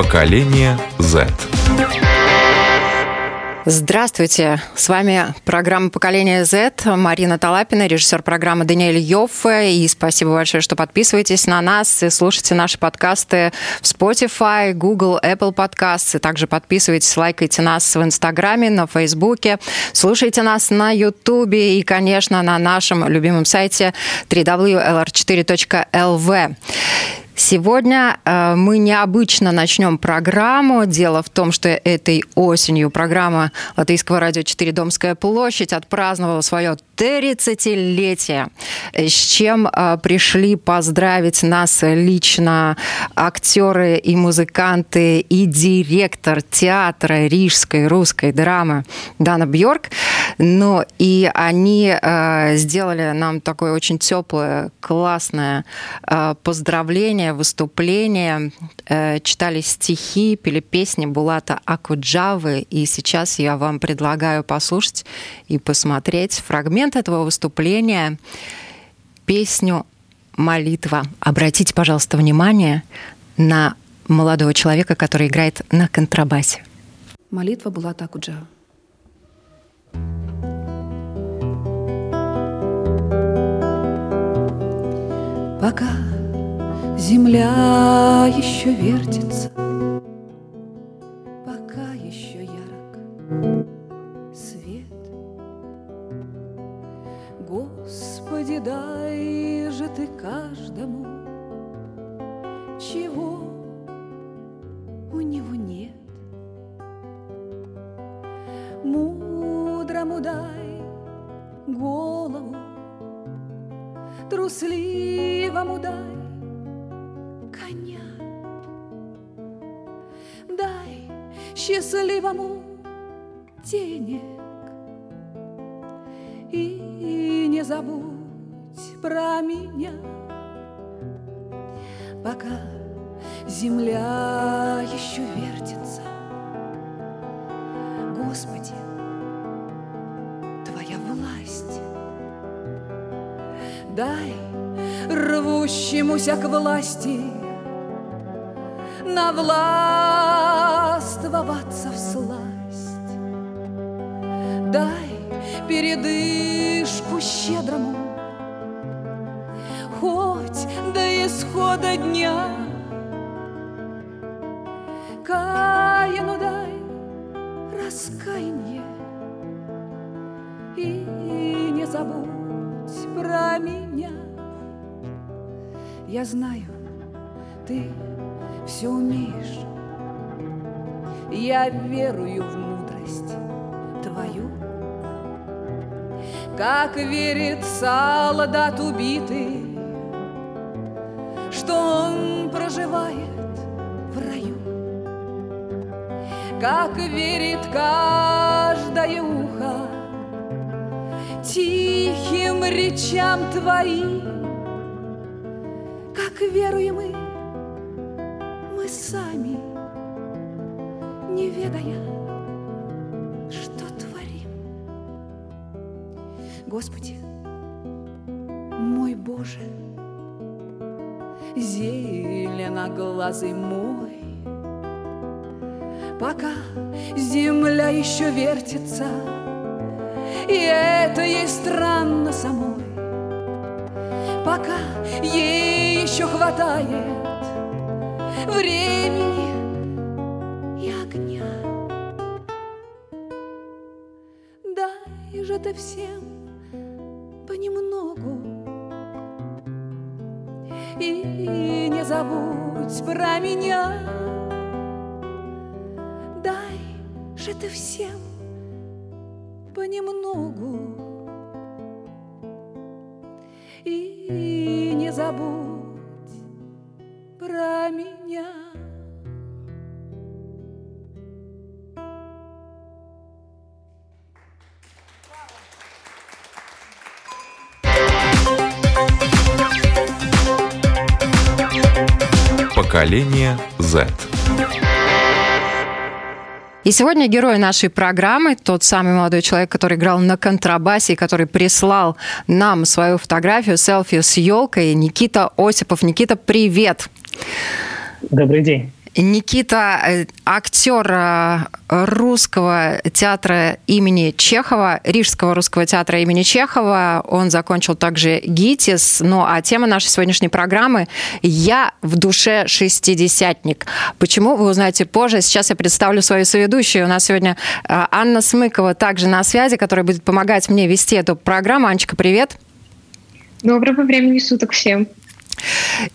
Поколение Z. Здравствуйте! С вами программа «Поколение Z». Марина Талапина, режиссер программы Даниэль Йоффе. И спасибо большое, что подписываетесь на нас и слушайте наши подкасты в Spotify, Google, Apple. И также подписывайтесь, лайкайте нас в Инстаграме, на Фейсбуке. Слушайте нас на Ютубе и, конечно, на нашем любимом сайте www.lr4.lv. Сегодня э, мы необычно начнем программу. Дело в том, что этой осенью программа Латвийского радио 4 «Домская площадь» отпраздновала свое 30-летие, с чем э, пришли поздравить нас лично актеры и музыканты и директор театра рижской русской драмы Дана Бьорк. Ну и они э, сделали нам такое очень теплое, классное э, поздравление, выступление, э, читали стихи, пели песни Булата Акуджавы, и сейчас я вам предлагаю послушать и посмотреть фрагмент этого выступления, песню «Молитва». Обратите, пожалуйста, внимание на молодого человека, который играет на контрабасе. Молитва Булата Акуджава. Пока земля еще вертится, Каину дай раскаяние и не забудь про меня. Я знаю, ты все умеешь. Я верую в мудрость твою, как верит солдат убитый, что он проживает как верит каждое ухо тихим речам твоим, как веруем мы, мы сами, не ведая, что творим. Господи, мой Боже, зеленоглазый мой, пока земля еще вертится, и это ей странно самой, пока ей еще хватает времени и огня. Дай же ты всем понемногу и не забудь про меня. Ты всем понемногу и не забудь про меня. Поколение Z. И сегодня герой нашей программы, тот самый молодой человек, который играл на контрабасе, и который прислал нам свою фотографию, селфи с елкой, Никита Осипов. Никита, привет! Добрый день. Никита, э, актер э, русского театра имени Чехова, Рижского русского театра имени Чехова. Он закончил также ГИТИС. Ну а тема нашей сегодняшней программы «Я в душе шестидесятник». Почему, вы узнаете позже. Сейчас я представлю свою соведущую. У нас сегодня э, Анна Смыкова также на связи, которая будет помогать мне вести эту программу. Анечка, привет. Доброго времени суток всем.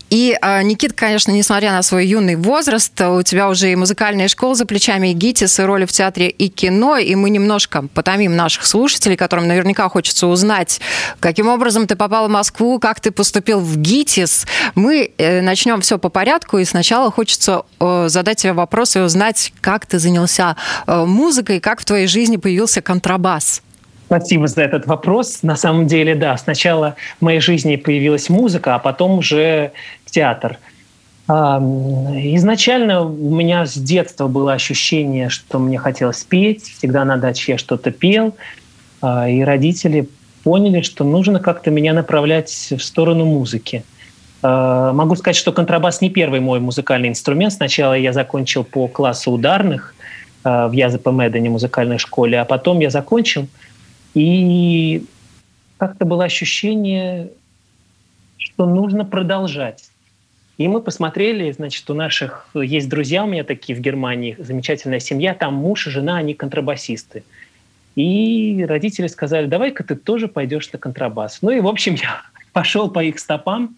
И, а, Никит, конечно, несмотря на свой юный возраст, у тебя уже и музыкальная школа за плечами, и ГИТИС, и роли в театре, и кино, и мы немножко потомим наших слушателей, которым наверняка хочется узнать, каким образом ты попал в Москву, как ты поступил в ГИТИС. Мы э, начнем все по порядку, и сначала хочется задать тебе вопрос и узнать, как ты занялся э, музыкой, как в твоей жизни появился контрабас. Спасибо за этот вопрос. На самом деле, да, сначала в моей жизни появилась музыка, а потом уже театр. Изначально у меня с детства было ощущение, что мне хотелось петь. Всегда на даче я что-то пел. А, и родители поняли, что нужно как-то меня направлять в сторону музыки. А, могу сказать, что контрабас не первый мой музыкальный инструмент. Сначала я закончил по классу ударных а, в ЯЗП Медане музыкальной школе, а потом я закончил – и как-то было ощущение, что нужно продолжать. И мы посмотрели, значит, у наших есть друзья у меня такие в Германии, замечательная семья, там муж и жена, они контрабасисты. И родители сказали, давай-ка ты тоже пойдешь на контрабас. Ну и, в общем, я пошел по их стопам.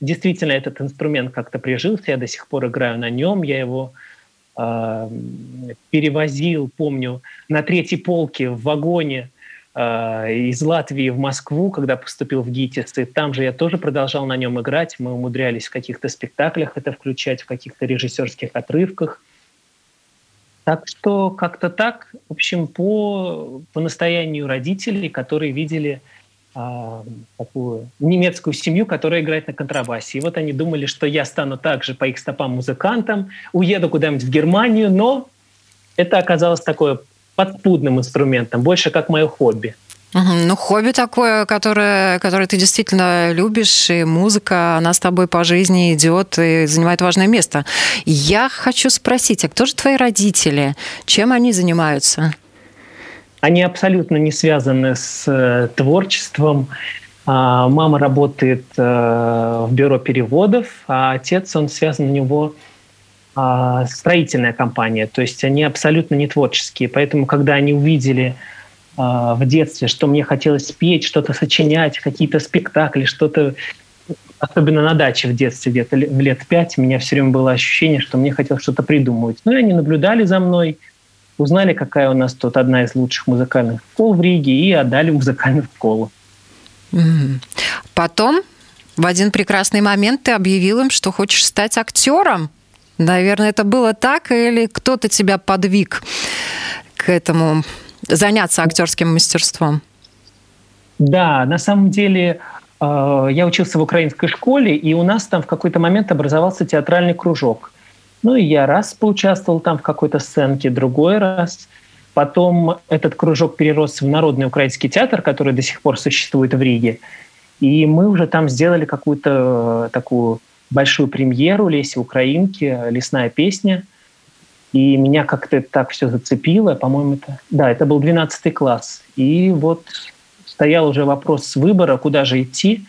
Действительно, этот инструмент как-то прижился, я до сих пор играю на нем, я его э, перевозил, помню, на третьей полке в вагоне из Латвии в Москву, когда поступил в ГИТИС, и там же я тоже продолжал на нем играть. Мы умудрялись в каких-то спектаклях это включать, в каких-то режиссерских отрывках. Так что как-то так, в общем, по, по настоянию родителей, которые видели а, такую немецкую семью, которая играет на контрабасе. И вот они думали, что я стану также по их стопам музыкантом, уеду куда-нибудь в Германию, но это оказалось такое подспудным инструментом, больше как мое хобби. Ну, хобби такое, которое, которое ты действительно любишь, и музыка, она с тобой по жизни идет и занимает важное место. Я хочу спросить, а кто же твои родители? Чем они занимаются? Они абсолютно не связаны с э, творчеством. А, мама работает э, в бюро переводов, а отец, он связан у него строительная компания, то есть они абсолютно не творческие. Поэтому, когда они увидели а, в детстве, что мне хотелось петь, что-то сочинять, какие-то спектакли, что-то особенно на даче в детстве, где-то в лет пять, у меня все время было ощущение, что мне хотелось что-то придумывать. Ну и они наблюдали за мной, узнали, какая у нас тут одна из лучших музыкальных школ в Риге, и отдали музыкальную школу. Потом в один прекрасный момент ты объявил им, что хочешь стать актером. Наверное, это было так, или кто-то тебя подвиг к этому, заняться актерским мастерством? Да, на самом деле э, я учился в украинской школе, и у нас там в какой-то момент образовался театральный кружок. Ну и я раз поучаствовал там в какой-то сценке, другой раз. Потом этот кружок перерос в Народный украинский театр, который до сих пор существует в Риге. И мы уже там сделали какую-то э, такую большую премьеру Леси Украинки «Лесная песня». И меня как-то так все зацепило. По-моему, это... Да, это был 12 класс. И вот стоял уже вопрос выбора, куда же идти.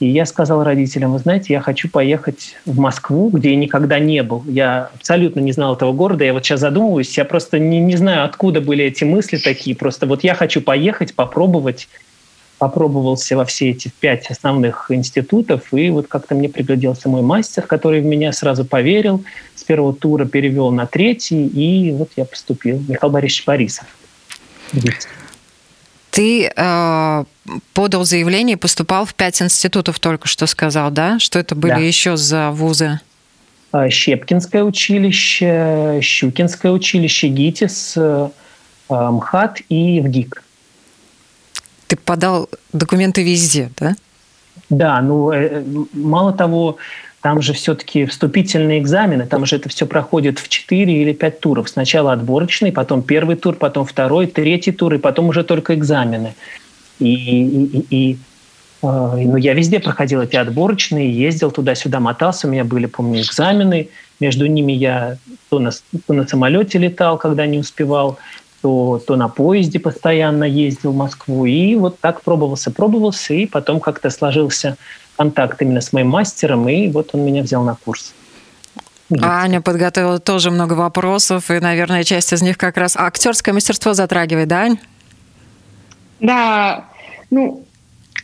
И я сказал родителям, вы знаете, я хочу поехать в Москву, где я никогда не был. Я абсолютно не знал этого города. Я вот сейчас задумываюсь, я просто не, не знаю, откуда были эти мысли такие. Просто вот я хочу поехать, попробовать попробовался во все эти пять основных институтов, и вот как-то мне пригляделся мой мастер, который в меня сразу поверил, с первого тура перевел на третий, и вот я поступил. Михаил Борисович Борисов. Ты э, подал заявление и поступал в пять институтов, только что сказал, да? Что это были да. еще за вузы? А, Щепкинское училище, Щукинское училище, ГИТИС, э, МХАТ и ВГИК ты подал документы везде, да? Да, ну, э, мало того, там же все-таки вступительные экзамены, там же это все проходит в 4 или 5 туров. Сначала отборочный, потом первый тур, потом второй, третий тур, и потом уже только экзамены. И, и, и А, ну, я везде проходил эти отборочные, ездил туда-сюда, мотался. У меня были, помню, экзамены. Между ними я то на, то на самолете летал, когда не успевал, то, то на поезде постоянно ездил в Москву. И вот так пробовался, пробовался, и потом как-то сложился контакт именно с моим мастером, и вот он меня взял на курс. Аня подготовила тоже много вопросов, и, наверное, часть из них как раз актерское мастерство затрагивает, да, Ань? Да, ну,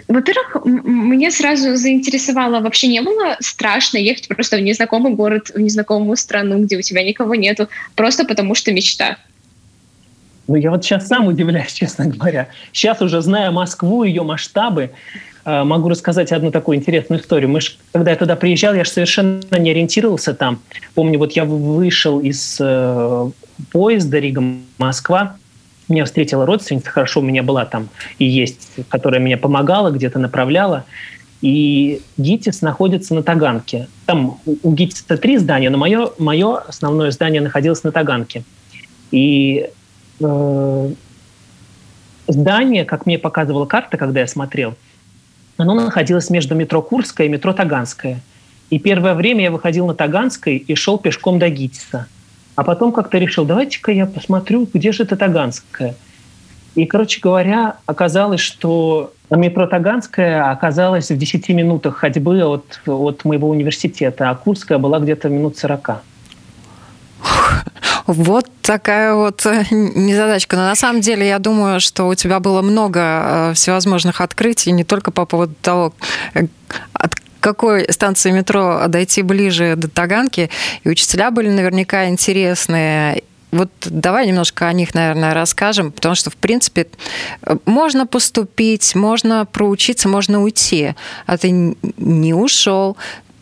во-первых, мне сразу заинтересовало, вообще не было страшно ехать просто в незнакомый город, в незнакомую страну, где у тебя никого нету, просто потому что мечта. Ну, я вот сейчас сам удивляюсь, честно говоря. Сейчас уже зная Москву, ее масштабы, э, могу рассказать одну такую интересную историю. Мы ж, когда я туда приезжал, я же совершенно не ориентировался там. Помню, вот я вышел из э, поезда Рига-Москва, меня встретила родственница, хорошо у меня была там и есть, которая меня помогала, где-то направляла. И ГИТИС находится на Таганке. Там у ГИТИСа три здания, но мое, мое основное здание находилось на Таганке. И э, здание, как мне показывала карта, когда я смотрел, оно находилось между метро Курское и метро Таганское. И первое время я выходил на Таганской и шел пешком до ГИТИСа. А потом как-то решил, давайте-ка я посмотрю, где же это Таганское. И, короче говоря, оказалось, что метро Таганская оказалась в 10 минутах ходьбы от, от моего университета, а Курская была где-то минут 40. Вот такая вот э, незадачка. Но на самом деле я думаю, что у тебя было много э, всевозможных открытий, не только по поводу того, э, от какой станции метро дойти ближе до Таганки. И учителя были наверняка интересные. Вот давай немножко о них, наверное, расскажем, потому что, в принципе, можно поступить, можно проучиться, можно уйти. А ты не ушел,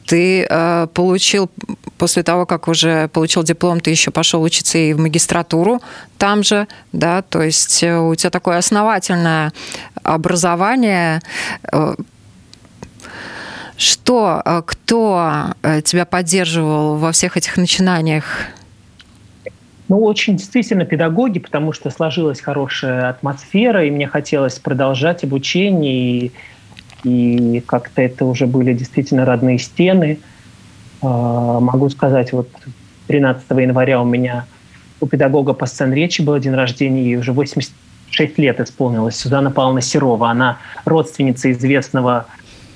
ты э, получил после того, как уже получил диплом, ты еще пошел учиться и в магистратуру там же, да, то есть э, у тебя такое основательное образование. Э, что, э, кто тебя поддерживал во всех этих начинаниях? Ну, очень действительно педагоги, потому что сложилась хорошая атмосфера, и мне хотелось продолжать обучение, и и как-то это уже были действительно родные стены. А, могу сказать, вот 13 января у меня у педагога по сцен речи был день рождения, и уже 86 лет исполнилось. Сюзанна Павловна Серова. Она родственница известного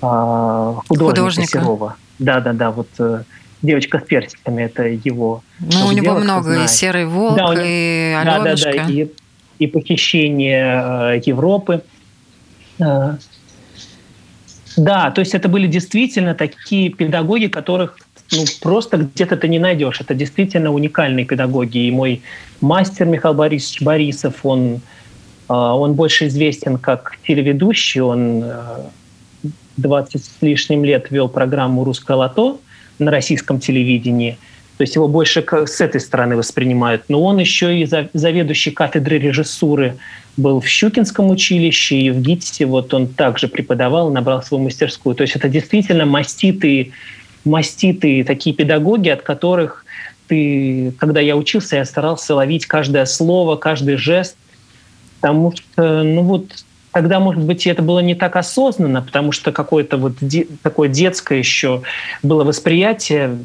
э, художника, художника Серова. Да-да-да, вот э, девочка с персиками, это его. Ну, у него много, знает. и «Серый волк», да, него, и «Аленушка». Да, да, да, и, и «Похищение э, Европы». Э, да, то есть это были действительно такие педагоги, которых ну, просто где-то ты не найдешь. Это действительно уникальные педагоги. И мой мастер Михаил Борисович Борисов, он, а, он больше известен как телеведущий. Он 20 а, с лишним лет вел программу «Русское лото» на российском телевидении. То есть его больше с этой стороны воспринимают. Но он еще и заведующий кафедры режиссуры был в Щукинском училище и в ГИТИСе вот он также преподавал, набрал свою мастерскую. То есть это действительно маститые, маститые такие педагоги, от которых ты, когда я учился, я старался ловить каждое слово, каждый жест, потому что, ну вот, тогда, может быть, это было не так осознанно, потому что какое-то вот де- такое детское еще было восприятие,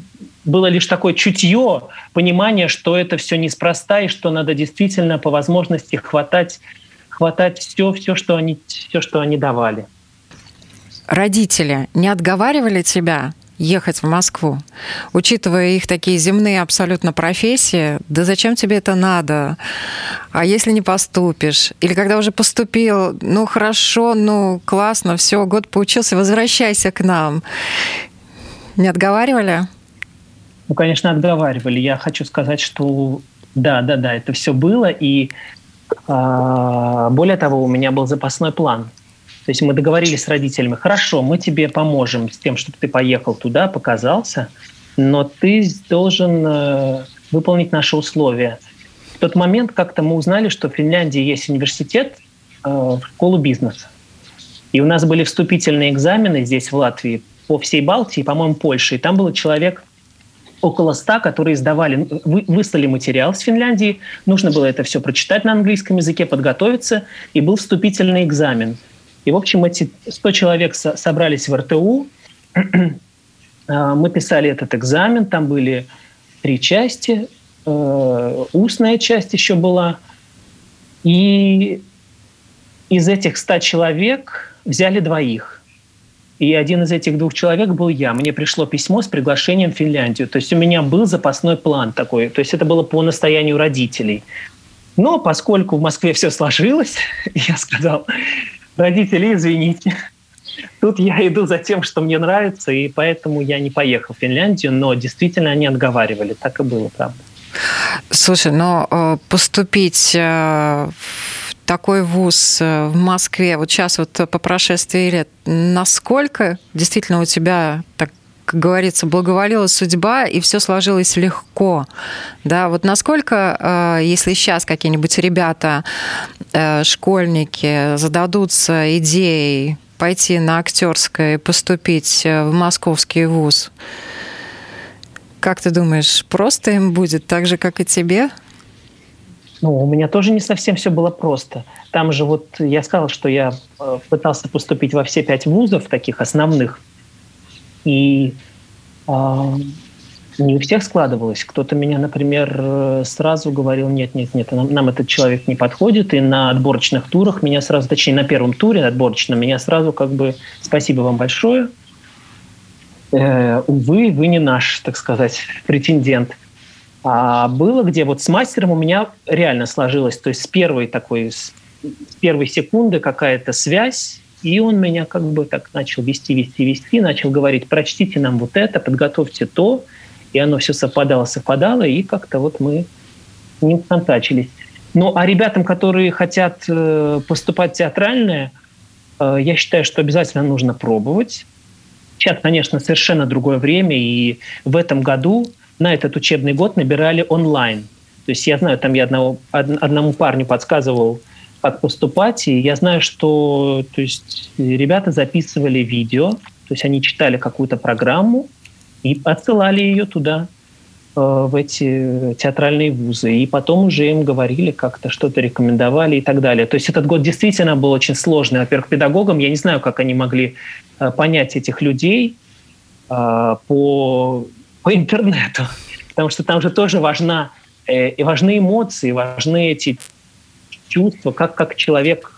было лишь такое чутье, понимание, что это все неспроста и что надо действительно по возможности хватать, хватать все, все, что они, все, что они давали. Родители не отговаривали тебя ехать в Москву, учитывая их такие земные абсолютно профессии, да зачем тебе это надо? А если не поступишь? Или когда уже поступил, ну хорошо, ну классно, все, год поучился, возвращайся к нам. Не отговаривали? Ну, конечно, отговаривали. Я хочу сказать, что да, да, да, это все было. И э, более того, у меня был запасной план. То есть мы договорились с родителями, хорошо, мы тебе поможем с тем, чтобы ты поехал туда, показался, но ты должен э, выполнить наши условия. В тот момент как-то мы узнали, что в Финляндии есть университет э, в школу бизнеса. И у нас были вступительные экзамены здесь, в Латвии, по всей Балтии, по-моему, Польше. И там было человек около ста, которые издавали, вы, выслали материал с Финляндии, нужно было это все прочитать на английском языке, подготовиться, и был вступительный экзамен. И, в общем, эти 100 человек собрались в РТУ. А, мы писали этот экзамен, там были три части. Э, устная часть еще была. И из этих 100 человек взяли двоих. И один из этих двух человек был я. Мне пришло письмо с приглашением в Финляндию. То есть у меня был запасной план такой. То есть это было по настоянию родителей. Но поскольку в Москве все сложилось, я сказал, родители, извините, тут я иду за тем, что мне нравится, и поэтому я не поехал в Финляндию, но действительно они отговаривали, так и было, правда. Слушай, но э, поступить э, в такой вуз э, в Москве, вот сейчас вот по прошествии лет, насколько действительно у тебя так как говорится, благоволила судьба, и все сложилось легко. Да, вот насколько, если сейчас какие-нибудь ребята, школьники зададутся идеей пойти на актерское и поступить в московский вуз, как ты думаешь, просто им будет так же, как и тебе? Ну, у меня тоже не совсем все было просто. Там же вот я сказал, что я э, пытался поступить во все пять вузов, таких основных, и э, не у всех складывалось. Кто-то меня, например, сразу говорил, нет, нет, нет, нам, нам этот человек не подходит, и на отборочных турах меня сразу, точнее, на первом туре отборочном, меня сразу как бы спасибо вам большое, э, увы, вы не наш, так сказать, претендент. А было где вот с мастером у меня реально сложилось, то есть с первой такой, с первой секунды какая-то связь, и он меня как бы так начал вести, вести, вести, начал говорить, прочтите нам вот это, подготовьте то, и оно все совпадало, совпадало, и как-то вот мы не контачились. Ну, а ребятам, которые хотят э, поступать в театральное, э, я считаю, что обязательно нужно пробовать, Сейчас, конечно, совершенно другое время, и в этом году на этот учебный год набирали онлайн. То есть я знаю, там я одного, одному парню подсказывал, как поступать, и я знаю, что то есть, ребята записывали видео, то есть они читали какую-то программу и отсылали ее туда, э, в эти театральные вузы. И потом уже им говорили как-то, что-то рекомендовали и так далее. То есть этот год действительно был очень сложный. Во-первых, педагогам, я не знаю, как они могли Э, понять этих людей э, по, по интернету, потому что там же тоже важна, и важны эмоции, важны эти чувства, как, как человек,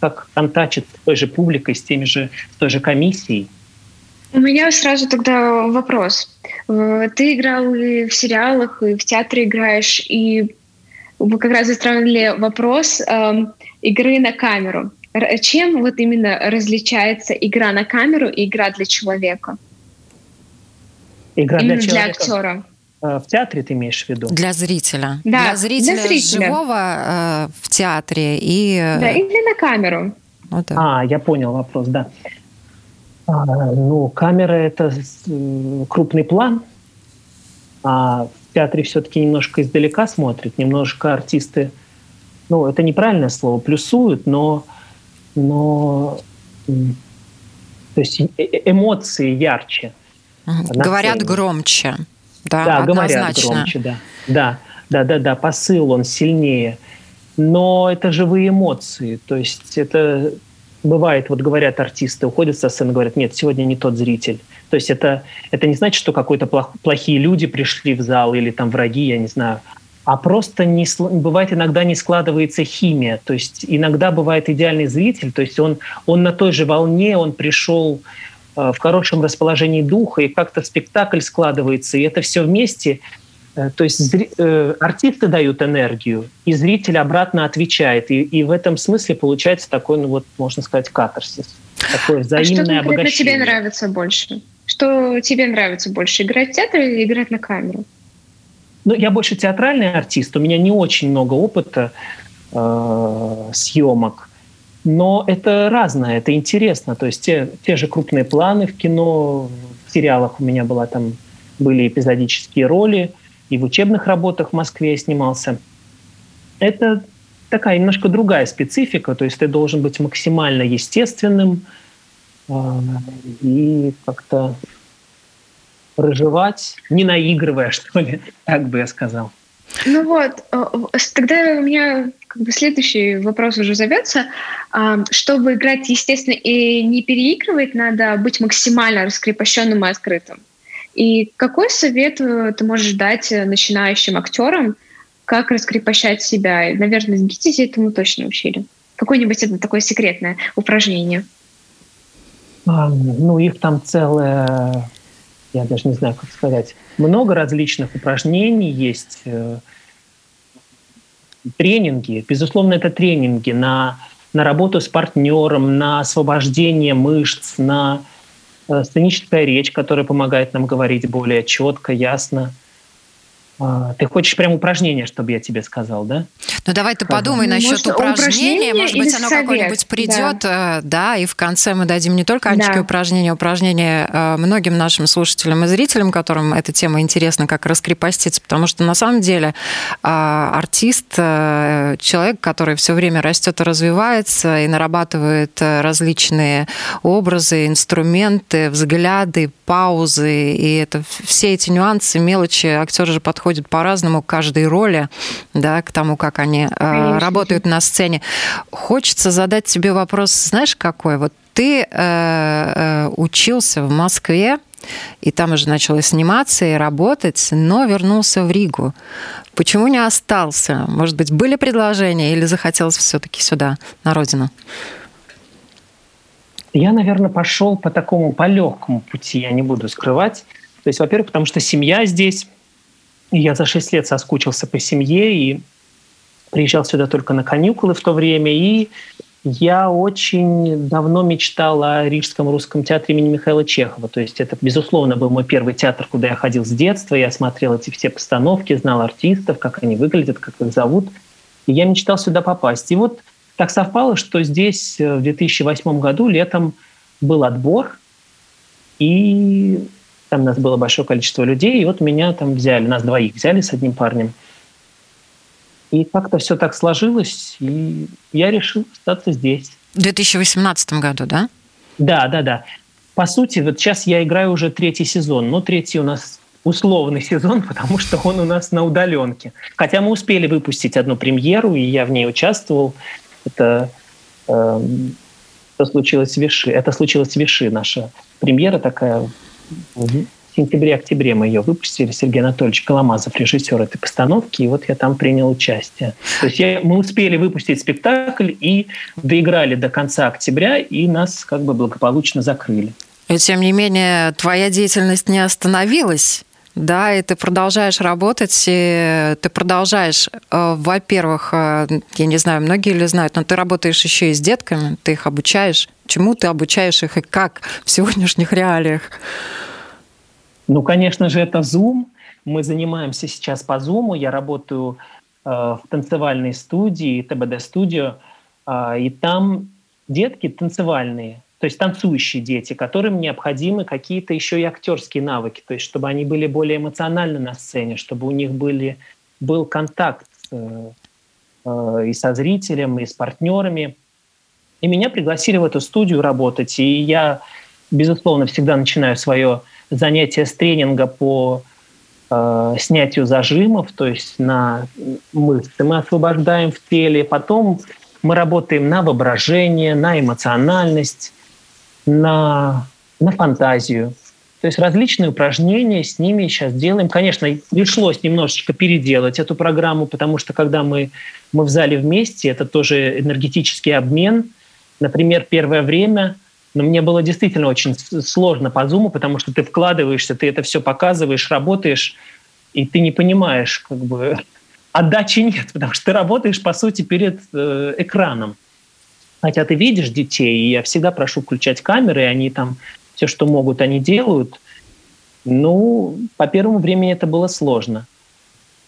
как контачит с той же публикой, с теми же, с той же комиссией. У меня сразу тогда вопрос. Ты играл и в сериалах, и в театре играешь, и вы как раз затронули вопрос э, игры на камеру. Чем вот именно различается игра на камеру и игра для человека? Игра именно для, человека. для актера. Э, в театре ты имеешь в виду? Для зрителя. Да, для зрителя, для зрителя. живого э, в театре и... Э, да, или на камеру. Вот так. А, я понял вопрос, да. А, ну, камера — это э, крупный план, а в театре все-таки немножко издалека смотрят, немножко артисты, ну, это неправильное слово, плюсуют, но но то есть эмоции ярче. Говорят сцене. громче. Да, да говорят громче, да. Да, да, да, да, посыл он сильнее. Но это живые эмоции. То есть это бывает, вот говорят артисты, уходят со сцены, говорят, нет, сегодня не тот зритель. То есть это, это не значит, что какой-то плохие люди пришли в зал или там враги, я не знаю а просто не, бывает иногда не складывается химия. То есть иногда бывает идеальный зритель, то есть он, он на той же волне, он пришел в хорошем расположении духа, и как-то спектакль складывается, и это все вместе. Э, то есть зри, э, артисты дают энергию, и зритель обратно отвечает. И, и в этом смысле получается такой, ну вот, можно сказать, катарсис. Такое взаимное а что обогащение. тебе нравится больше? Что тебе нравится больше, играть в театр или играть на камеру? Ну, я больше театральный артист, у меня не очень много опыта э, съемок, но это разное, это интересно. То есть те, те же крупные планы в кино, в сериалах у меня была там были эпизодические роли, и в учебных работах в Москве я снимался. Это такая немножко другая специфика, то есть ты должен быть максимально естественным э, и как-то проживать, не наигрывая, что ли, так бы я сказал. Ну вот, э, тогда у меня как бы следующий вопрос уже зовется. Чтобы играть, естественно, и не переигрывать, надо быть максимально раскрепощенным и открытым. И какой совет э, ты можешь дать э, начинающим актерам, как раскрепощать себя? Наверное, гитизи этому точно учили. Какое-нибудь это такое секретное упражнение. А, ну, их там целое, я даже не знаю, как сказать, много различных упражнений есть, э, тренинги. Безусловно, это тренинги на, на работу с партнером, на освобождение мышц, на Э, сценическая речь, которая помогает нам говорить более четко, ясно. А, ты хочешь прям упражнение, чтобы я тебе сказал, да? Ну давай ты подумай ну, насчет может, упражнения. Может быть, оно какое-нибудь придет, да. Э, да, и в конце мы дадим не только Анечке да. упражнения, упражнения э, многим нашим слушателям и зрителям, которым эта тема интересна, как раскрепоститься, потому что на самом деле артист, человек, который все время растет и развивается, и нарабатывает различные образы, инструменты, взгляды, паузы, и это все эти нюансы, мелочи, актер же подходит подходят по-разному к каждой роли, да, к тому, как они э, работают на сцене. Хочется задать тебе вопрос, знаешь, какой? Вот ты э, э, учился в Москве, и там уже начал сниматься и работать, но вернулся в Ригу. Почему не остался? Может быть, были предложения или захотелось все-таки сюда, на родину? Я, наверное, пошел по такому, по легкому пути, я не буду скрывать. То есть, во-первых, потому что семья здесь, я за 6 лет соскучился по семье и приезжал сюда только на каникулы в то время. И я очень давно мечтал о Рижском русском театре имени Михаила Чехова. То есть это, безусловно, был мой первый театр, куда я ходил с детства. Я смотрел эти все постановки, знал артистов, как они выглядят, как их зовут. И я мечтал сюда попасть. И вот так совпало, что здесь э, в 2008 году летом был отбор, и там у нас было большое количество людей, и вот меня там взяли, нас двоих взяли с одним парнем. И как-то все так сложилось, и я решил остаться здесь. В 2018 году, да? Да, да, да. По сути, вот сейчас я играю уже третий сезон, но третий у нас условный сезон, потому что он у нас на удаленке. Хотя мы успели выпустить одну премьеру, и я в ней участвовал. Это э, что случилось в Виши. Это случилось в Виши, наша премьера такая в сентябре-октябре мы ее выпустили. Сергей Анатольевич Коломазов, режиссер этой постановки, и вот я там принял участие. То есть я, мы успели выпустить спектакль и доиграли до конца октября, и нас как бы благополучно закрыли. И тем не менее, твоя деятельность не остановилась. Да, и ты продолжаешь работать, и ты продолжаешь, э, во-первых, э, я не знаю, многие ли знают, но ты работаешь еще и с детками, ты их обучаешь. Чему ты обучаешь их и как в сегодняшних реалиях? Ну, конечно же, это Zoom. Мы занимаемся сейчас по Zoom. Я работаю э, в танцевальной студии, ТБД-студио, э, и там детки танцевальные, то есть танцующие дети, которым необходимы какие-то еще и актерские навыки, то есть чтобы они были более эмоциональны на сцене, чтобы у них были, был контакт э, э, и со зрителем, и с партнерами. И меня пригласили в эту студию работать, и я, безусловно, всегда начинаю свое занятия с тренинга по э, снятию зажимов, то есть на мышцы мы освобождаем в теле, потом мы работаем на воображение, на эмоциональность, на, на фантазию. То есть различные упражнения с ними сейчас делаем. Конечно, пришлось немножечко переделать эту программу, потому что когда мы, мы в зале вместе, это тоже энергетический обмен. Например, первое время но мне было действительно очень сложно по зуму, потому что ты вкладываешься, ты это все показываешь, работаешь, и ты не понимаешь, как бы отдачи нет, потому что ты работаешь, по сути, перед э, экраном. Хотя ты видишь детей, и я всегда прошу включать камеры, и они там все, что могут, они делают. Ну, по первому времени это было сложно.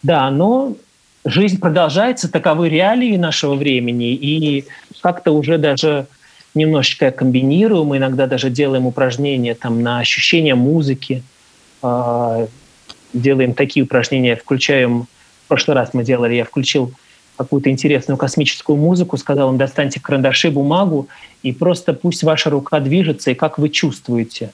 Да, но жизнь продолжается, таковы реалии нашего времени, и как-то уже даже немножечко комбинируем, иногда даже делаем упражнения там, на ощущение музыки, э, делаем такие упражнения, включаем, в прошлый раз мы делали, я включил какую-то интересную космическую музыку, сказал им, достаньте карандаши, бумагу, и просто пусть ваша рука движется, и как вы чувствуете.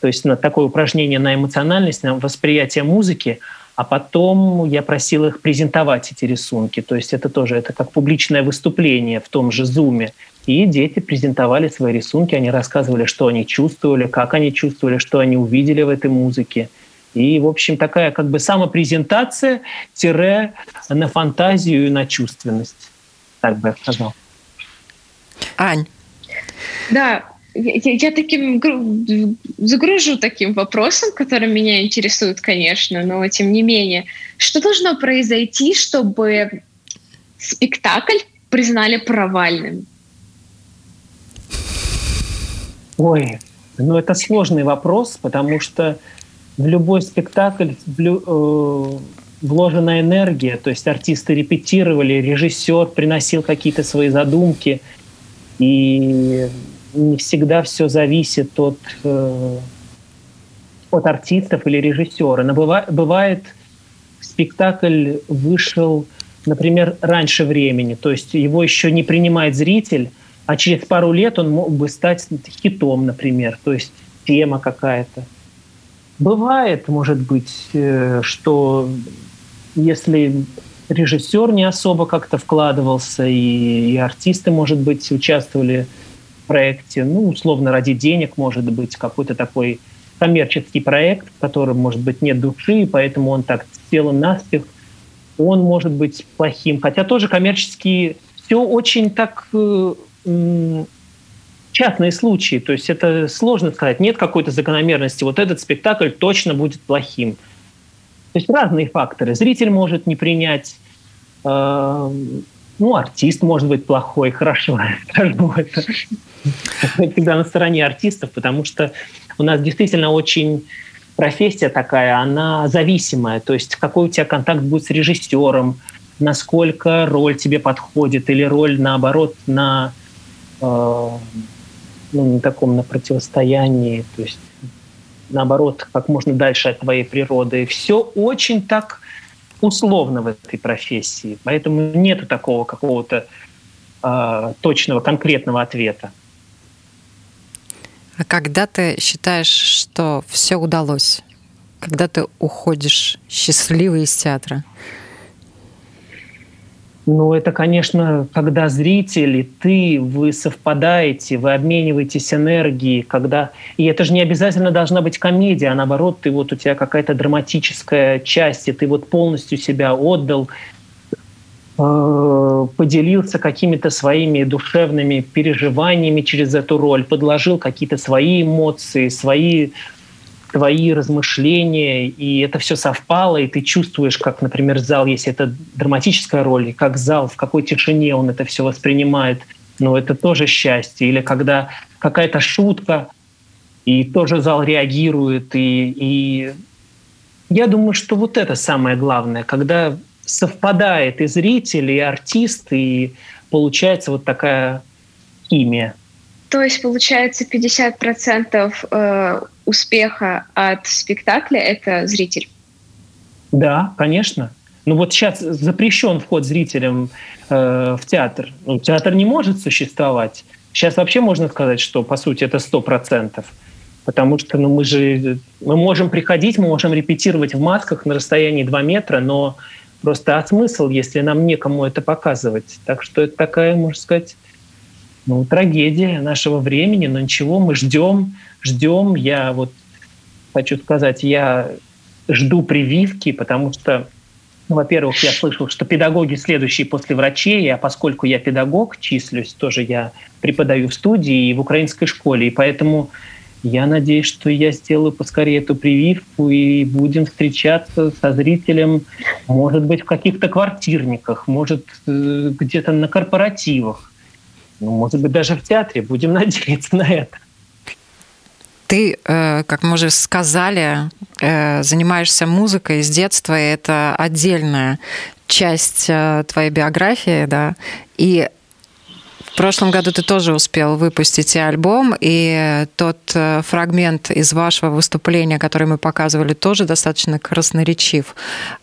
То есть на такое упражнение на эмоциональность, на восприятие музыки, а потом я просил их презентовать эти рисунки. То есть это тоже это как публичное выступление в том же Зуме. И дети презентовали свои рисунки, они рассказывали, что они чувствовали, как они чувствовали, что они увидели в этой музыке. И, в общем, такая как бы самопрезентация тире на фантазию и на чувственность. Так бы я сказал. Ань. Да, я, я таким загружу таким вопросом, который меня интересует, конечно, но тем не менее, что должно произойти, чтобы спектакль признали провальным? Ой, ну это сложный вопрос, потому что в любой спектакль э, вложена энергия, то есть артисты репетировали, режиссер приносил какие-то свои задумки, и не всегда все зависит от, э, от артистов или режиссера. Но бывает, бывает, спектакль вышел, например, раньше времени, то есть его еще не принимает зритель, а через пару лет он мог бы стать хитом, например, то есть тема какая-то. Бывает, может быть, э, что если режиссер не особо как-то вкладывался, и, и артисты, может быть, участвовали в проекте, ну, условно, ради денег, может быть, какой-то такой коммерческий проект, в котором, может быть, нет души, и поэтому он так сделан наспех, он может быть плохим. Хотя тоже коммерческий все очень так э, частные случаи, то есть это сложно сказать, нет какой-то закономерности, вот этот спектакль точно будет плохим. То есть разные факторы. Зритель может не принять, э, ну, артист может быть плохой, хорошо, скажу. Всегда на стороне артистов, потому что у нас действительно очень профессия такая, она зависимая. То есть какой у тебя контакт будет с режиссером, насколько роль тебе подходит, или роль, наоборот, на э, ну, на таком на противостоянии, то есть наоборот, как можно дальше от твоей природы. Все очень так условно в этой профессии, поэтому нет такого какого-то э, точного, конкретного ответа. А когда ты считаешь, что все удалось? Когда ты уходишь счастливый из театра? Ну, это, конечно, когда зрители, ты, вы совпадаете, вы обмениваетесь энергией, когда... И это же не обязательно должна быть комедия, а наоборот, ты вот у тебя какая-то драматическая часть, и ты вот полностью себя отдал, э, поделился какими-то своими душевными переживаниями через эту роль, подложил какие-то свои эмоции, свои твои размышления, и это все совпало, и ты чувствуешь, как, например, зал, если это драматическая роль, как зал, в какой тишине он это все воспринимает, ну, это тоже счастье. Или когда какая-то шутка, и тоже зал реагирует, и, и я думаю, что вот это самое главное, когда совпадает и зритель, и артист, и получается вот такая химия. То есть, получается, 50% э, успеха от спектакля — это зритель? Да, конечно. Ну вот сейчас запрещен вход зрителям э, в театр. Ну, театр не может существовать. Сейчас вообще можно сказать, что, по сути, это 100%. Потому что ну, мы же мы можем приходить, мы можем репетировать в масках на расстоянии 2 метра, но просто а смысл, если нам некому это показывать? Так что это такая, можно сказать, ну, трагедия нашего времени, но ничего, мы ждем, ждем. Я вот хочу сказать, я жду прививки, потому что, ну, во-первых, я слышал, что педагоги следующие после врачей, а поскольку я педагог, числюсь, тоже я преподаю в студии и в украинской школе, и поэтому я надеюсь, что я сделаю поскорее эту прививку и будем встречаться со зрителем, может быть, в каких-то квартирниках, может, э, где-то на корпоративах. Ну, может быть, даже в театре. Будем надеяться на это. Ты, э, как мы уже сказали, э, занимаешься музыкой с детства, и это отдельная часть э, твоей биографии, да. И в прошлом году ты тоже успел выпустить и альбом, и тот фрагмент из вашего выступления, который мы показывали, тоже достаточно красноречив.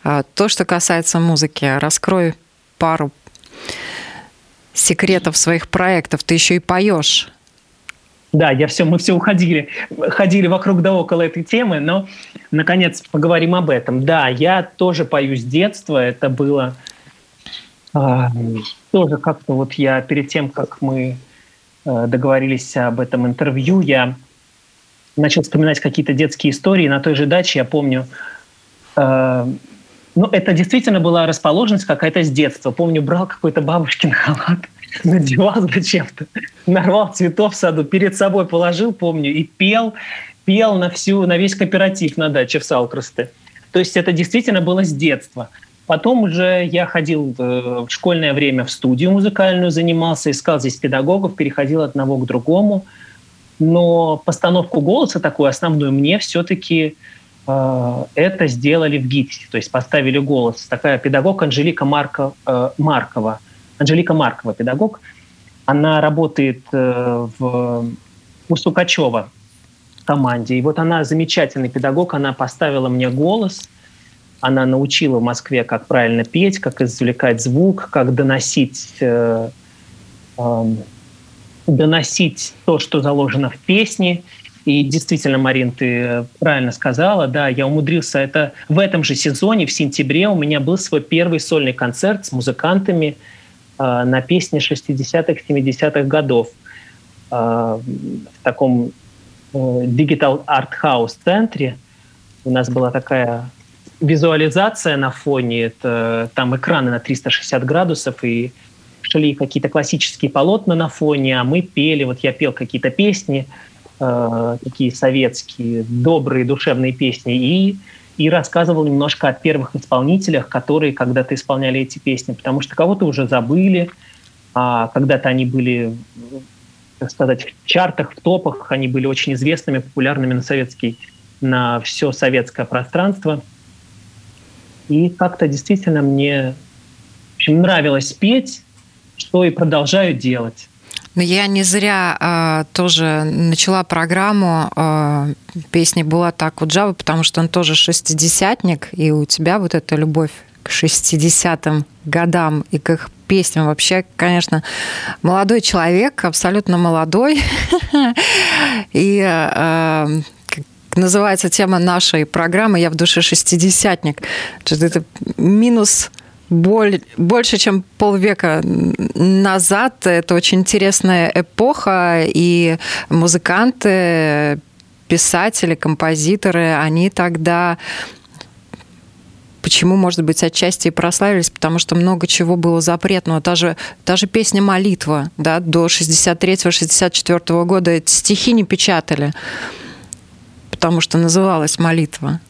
То, что касается музыки, раскрой пару секретов своих проектов. Ты еще и поешь. Да, я все, мы все уходили, ходили вокруг да около этой темы, но наконец поговорим об этом. Да, я тоже пою с детства. Это было э, тоже как-то вот я перед тем, как мы э, договорились об этом интервью, я начал вспоминать какие-то детские истории. На той же даче я помню, э, ну это действительно была расположенность какая-то с детства. Помню, брал какой-то бабушкин халат надевал зачем-то, нарвал цветов в саду, перед собой положил, помню, и пел, пел на всю, на весь кооператив на даче в Салкросте. То есть это действительно было с детства. Потом уже я ходил э, в школьное время в студию музыкальную, занимался, искал здесь педагогов, переходил от одного к другому. Но постановку голоса такую основную мне все-таки это сделали в ГИТИСе, то есть поставили голос. Такая педагог Анжелика Марко, э, Маркова – Анжелика Маркова, педагог. Она работает э, в, у Сукачева команде. И вот она замечательный педагог, она поставила мне голос, она научила в Москве, как правильно петь, как извлекать звук, как доносить, э, э, доносить то, что заложено в песне. И действительно, Марин, ты правильно сказала, да, я умудрился это в этом же сезоне, в сентябре, у меня был свой первый сольный концерт с музыкантами – Э, на песни 60-х, 70-х годов э, в таком Digital Art House центре. У нас была такая визуализация на фоне, это, там экраны на 360 градусов, и шли какие-то классические полотна на фоне, а мы пели, вот я пел какие-то песни, э, такие советские, добрые, душевные песни, и и рассказывал немножко о первых исполнителях, которые когда-то исполняли эти песни, потому что кого-то уже забыли, а когда-то они были, так сказать, в чартах, в топах, они были очень известными, популярными на советский, на все советское пространство. И как-то действительно мне в общем, нравилось петь, что и продолжаю делать. Но я не зря э, тоже начала программу э, песни была так у Джавы, потому что он тоже шестидесятник, и у тебя вот эта любовь к 60-м годам и к их песням. Вообще, конечно, молодой человек, абсолютно молодой. И э, называется тема нашей программы «Я в душе шестидесятник». Это минус боль, больше, чем полвека назад. Это очень интересная эпоха, и музыканты, писатели, композиторы, они тогда почему, может быть, отчасти и прославились, потому что много чего было запретного. Та же, та же песня «Молитва», да, до 63-64 года стихи не печатали, потому что называлась «Молитва».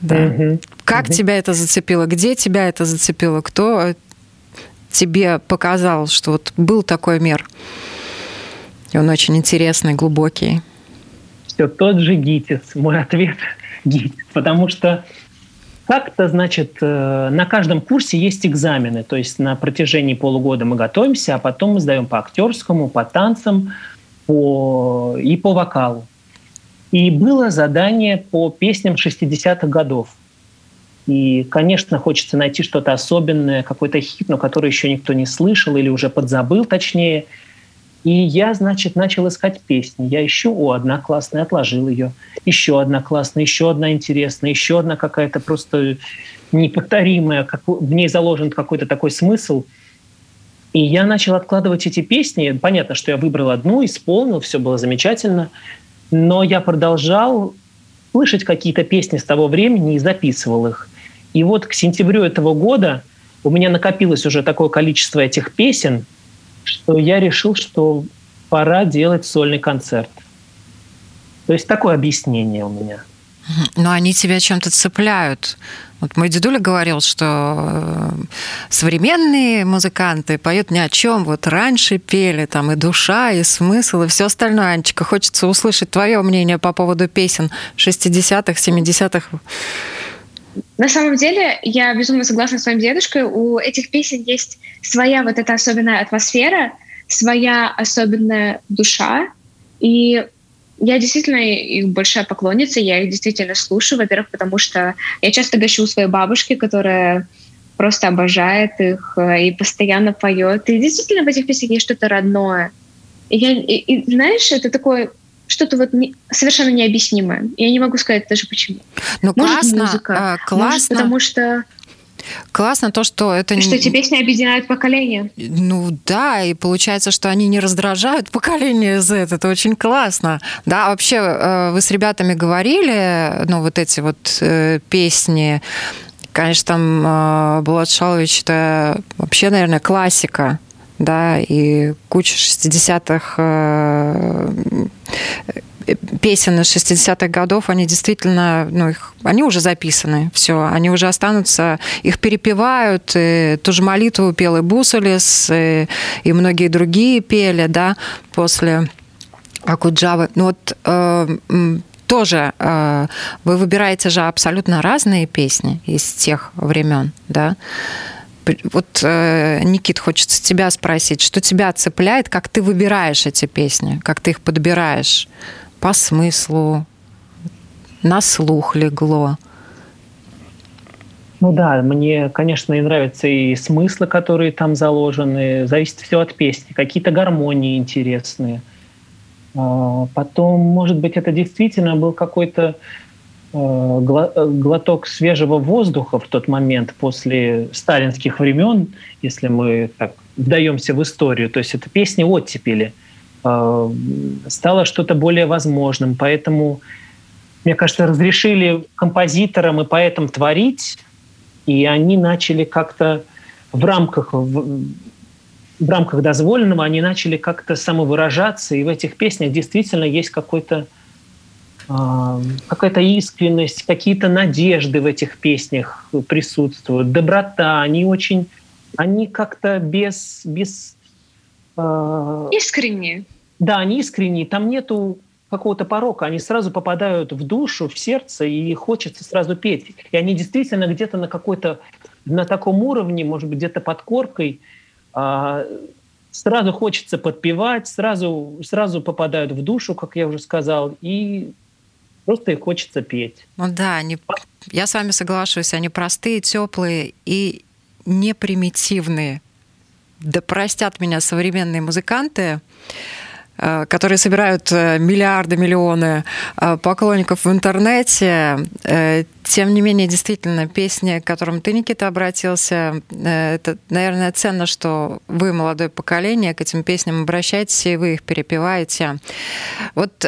Да. Угу. Как угу. тебя это зацепило? Где тебя это зацепило? Кто тебе показал, что вот был такой мир? И он очень интересный, глубокий. Все тот же ГИТИС. Мой ответ ГИТИС. Потому что как-то, значит, э, на каждом курсе есть экзамены. То есть на протяжении полугода мы готовимся, а потом мы сдаем по актерскому, по танцам по... и по вокалу. И было задание по песням 60-х годов. И, конечно, хочется найти что-то особенное, какой-то хит, но который еще никто не слышал или уже подзабыл, точнее. И я, значит, начал искать песни. Я ищу, о, одна классная, отложил ее. Еще одна классная, еще одна интересная, еще одна какая-то просто неповторимая, как, в ней заложен какой-то такой смысл. И я начал откладывать эти песни. Понятно, что я выбрал одну, исполнил, все было замечательно но я продолжал слышать какие-то песни с того времени и записывал их. И вот к сентябрю этого года у меня накопилось уже такое количество этих песен, что я решил, что пора делать сольный концерт. То есть такое объяснение у меня. Но они тебя чем-то цепляют. Вот мой дедуля говорил, что э, современные музыканты поют ни о чем. Вот раньше пели там и душа, и смысл, и все остальное. Анечка, хочется услышать твое мнение по поводу песен 60-х, 70-х. На самом деле, я безумно согласна с своим дедушкой. У этих песен есть своя вот эта особенная атмосфера, своя особенная душа. И я действительно их большая поклонница, я их действительно слушаю, во-первых, потому что я часто гощу у своей бабушки, которая просто обожает их э, и постоянно поет. И действительно в этих песнях есть что-то родное. я, и, и, знаешь, это такое что-то вот не, совершенно необъяснимое. Я не могу сказать даже почему. Ну, может, классно, музыка, а, классно. Может, потому что Классно то, что это... Что эти песни объединяют поколение. Ну да, и получается, что они не раздражают поколение Z. Это очень классно. Да, вообще э, вы с ребятами говорили, ну вот эти вот э, песни, конечно, там э, Булат Шалович, это вообще, наверное, классика да, и куча 60-х песен из 60-х годов, они действительно, ну, их, они уже записаны, все, они уже останутся, их перепевают, и ту же молитву пел и Бусолис, и, и многие другие пели, да, после Акуджавы. Ну вот э, тоже э, вы выбираете же абсолютно разные песни из тех времен, да, вот, э, Никит, хочется тебя спросить, что тебя цепляет, как ты выбираешь эти песни, как ты их подбираешь? по смыслу, на слух легло. Ну да, мне, конечно, и нравятся и смыслы, которые там заложены. Зависит все от песни. Какие-то гармонии интересные. А, потом, может быть, это действительно был какой-то глоток свежего воздуха в тот момент после сталинских времен, если мы так вдаемся в историю. То есть это песни оттепели – Э, стало что-то более возможным. Поэтому, мне кажется, разрешили композиторам и поэтам творить, и они начали как-то в рамках, в, рамках дозволенного, они начали как-то самовыражаться, и в этих песнях действительно есть какой-то э, какая-то искренность, какие-то надежды в этих песнях присутствуют, доброта, они очень, они как-то без, без э, искренние. Да, они искренние, там нету какого-то порока, они сразу попадают в душу, в сердце, и хочется сразу петь. И они действительно где-то на какой-то, на таком уровне, может быть, где-то под коркой, а, сразу хочется подпевать, сразу, сразу попадают в душу, как я уже сказал, и просто их хочется петь. Ну да, они, я с вами соглашусь, они простые, теплые и непримитивные. Да простят меня современные музыканты, которые собирают э, миллиарды, миллионы э, поклонников в интернете. Тем не менее, действительно, песни, к которым ты, Никита, обратился, это, наверное, ценно, что вы, молодое поколение, к этим песням обращаетесь, и вы их перепеваете. Вот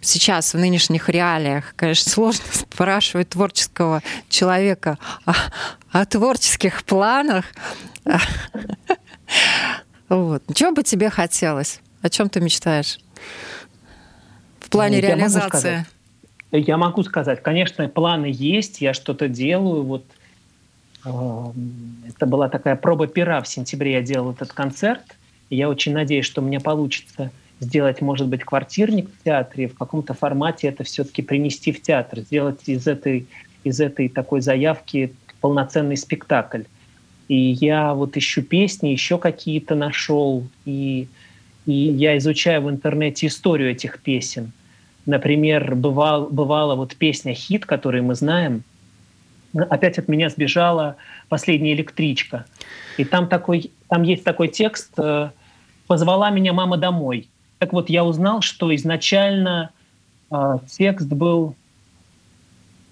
сейчас, в нынешних реалиях, конечно, сложно спрашивать творческого человека о, о творческих планах. Вот. Чего бы тебе хотелось? О чем ты мечтаешь в плане я реализации? Могу я могу сказать, конечно, планы есть, я что-то делаю. Вот э, это была такая проба пера в сентябре. Я делал этот концерт. И я очень надеюсь, что мне получится сделать, может быть, квартирник в театре, в каком-то формате это все-таки принести в театр, сделать из этой, из этой такой заявки полноценный спектакль. И я вот ищу песни, еще какие-то нашел, и и я изучаю в интернете историю этих песен. Например, бывал, бывала вот песня «Хит», которую мы знаем. Опять от меня сбежала «Последняя электричка». И там, такой, там есть такой текст э, «Позвала меня мама домой». Так вот, я узнал, что изначально э, текст был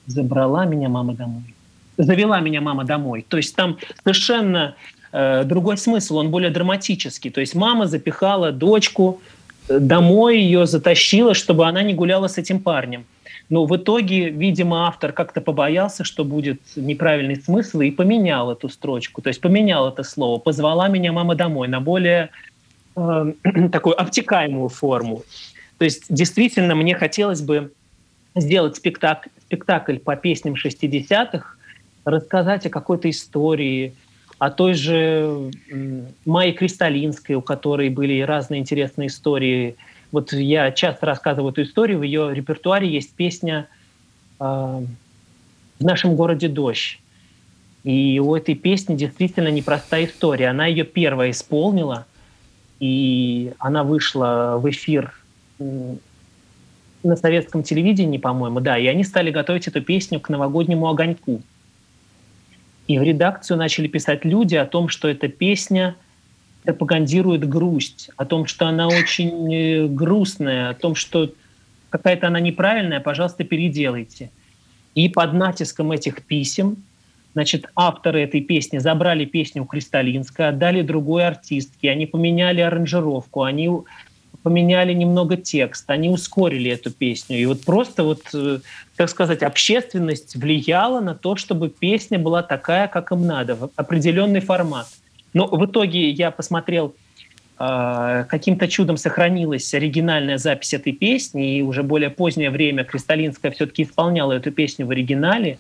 «Забрала меня мама домой». «Завела меня мама домой». То есть там совершенно Э, другой смысл, он более драматический. То есть мама запихала дочку э, домой, ее затащила, чтобы она не гуляла с этим парнем. Но в итоге, видимо, автор как-то побоялся, что будет неправильный смысл, и поменял эту строчку, то есть поменял это слово. Позвала меня мама домой на более э, такую обтекаемую форму. То есть действительно мне хотелось бы сделать спектакль, спектакль по песням 60-х, рассказать о какой-то истории, о той же Майе Кристалинской, у которой были разные интересные истории. Вот я часто рассказываю эту историю, в ее репертуаре есть песня э, «В нашем городе дождь». И у этой песни действительно непростая история. Она ее первая исполнила, и она вышла в эфир на советском телевидении, по-моему, да, и они стали готовить эту песню к новогоднему огоньку. И в редакцию начали писать люди о том, что эта песня пропагандирует грусть, о том, что она очень э, грустная, о том, что какая-то она неправильная, пожалуйста, переделайте. И под натиском этих писем, значит, авторы этой песни забрали песню у Кристалинска, отдали другой артистке, они поменяли аранжировку, они поменяли немного текст, они ускорили эту песню. И вот просто вот, э, так сказать, общественность влияла на то, чтобы песня была такая, как им надо, в определенный формат. Но в итоге я посмотрел, э, каким-то чудом сохранилась оригинальная запись этой песни, и уже более позднее время Кристалинская все-таки исполняла эту песню в оригинале.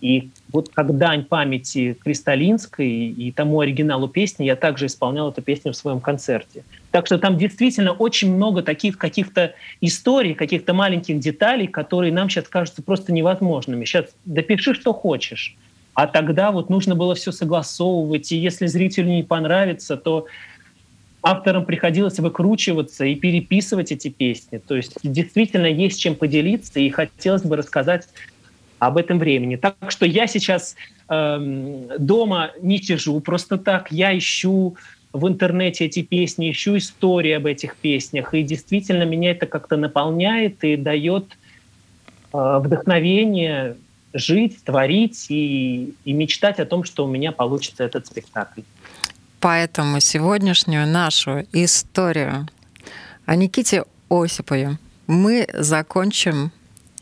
И вот как дань памяти Кристалинской и тому оригиналу песни я также исполнял эту песню в своем концерте. Так что там действительно очень много таких каких-то историй, каких-то маленьких деталей, которые нам сейчас кажутся просто невозможными. Сейчас допиши, что хочешь. А тогда вот нужно было все согласовывать, и если зрителю не понравится, то авторам приходилось выкручиваться и переписывать эти песни. То есть действительно есть чем поделиться, и хотелось бы рассказать об этом времени. Так что я сейчас э, дома не сижу просто так, я ищу в интернете эти песни, ищу истории об этих песнях, и действительно меня это как-то наполняет и дает э, вдохновение жить, творить и, и мечтать о том, что у меня получится этот спектакль. Поэтому сегодняшнюю нашу историю о Никите Осипове мы закончим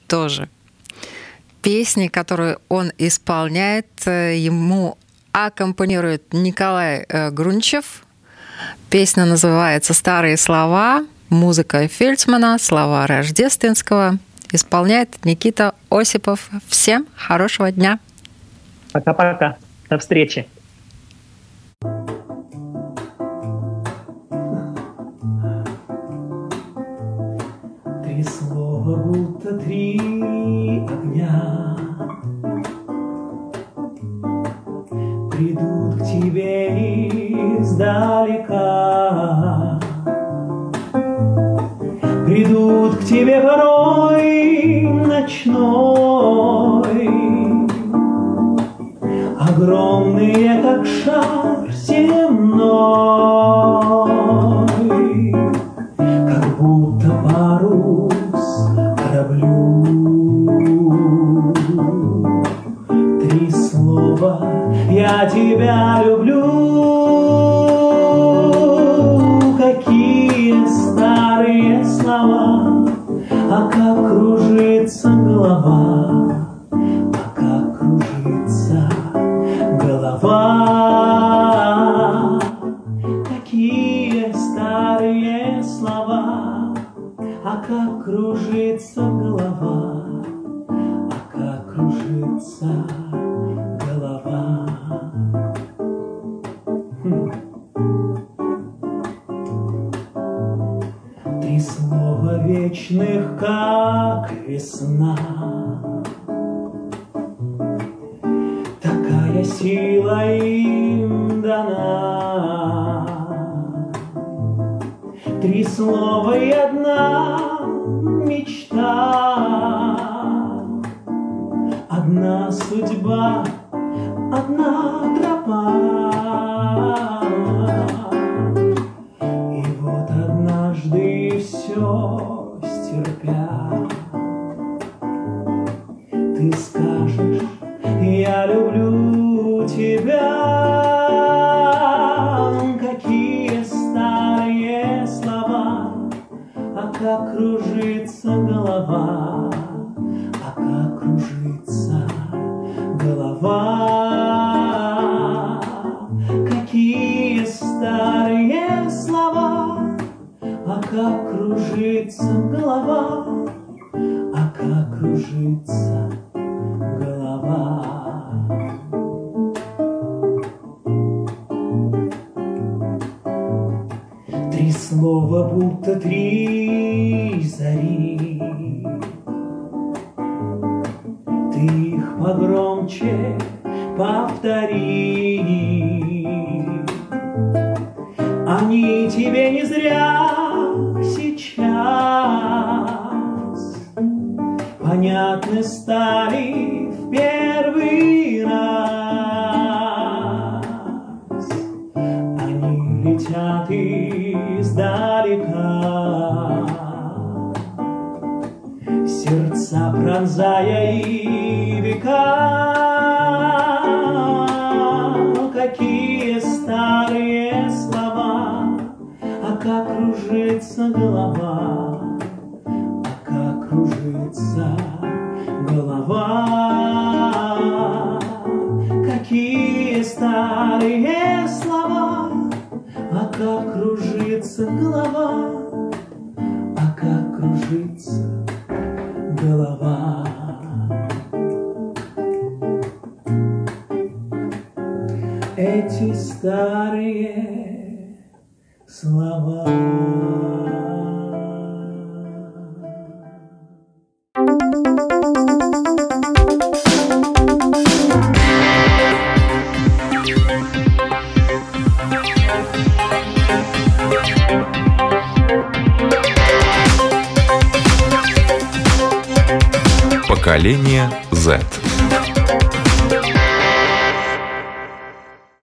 тоже песни, которую он исполняет. Ему аккомпанирует Николай э, Грунчев. Песня называется «Старые слова». Музыка Фельдсмана, слова Рождественского исполняет Никита Осипов. Всем хорошего дня. Пока-пока. До встречи. Весна. Такая сила им дана. Три слова и одна мечта. Одна судьба, одна тропа. Стали в первый раз. Они летят издалека. Сердца пронзая и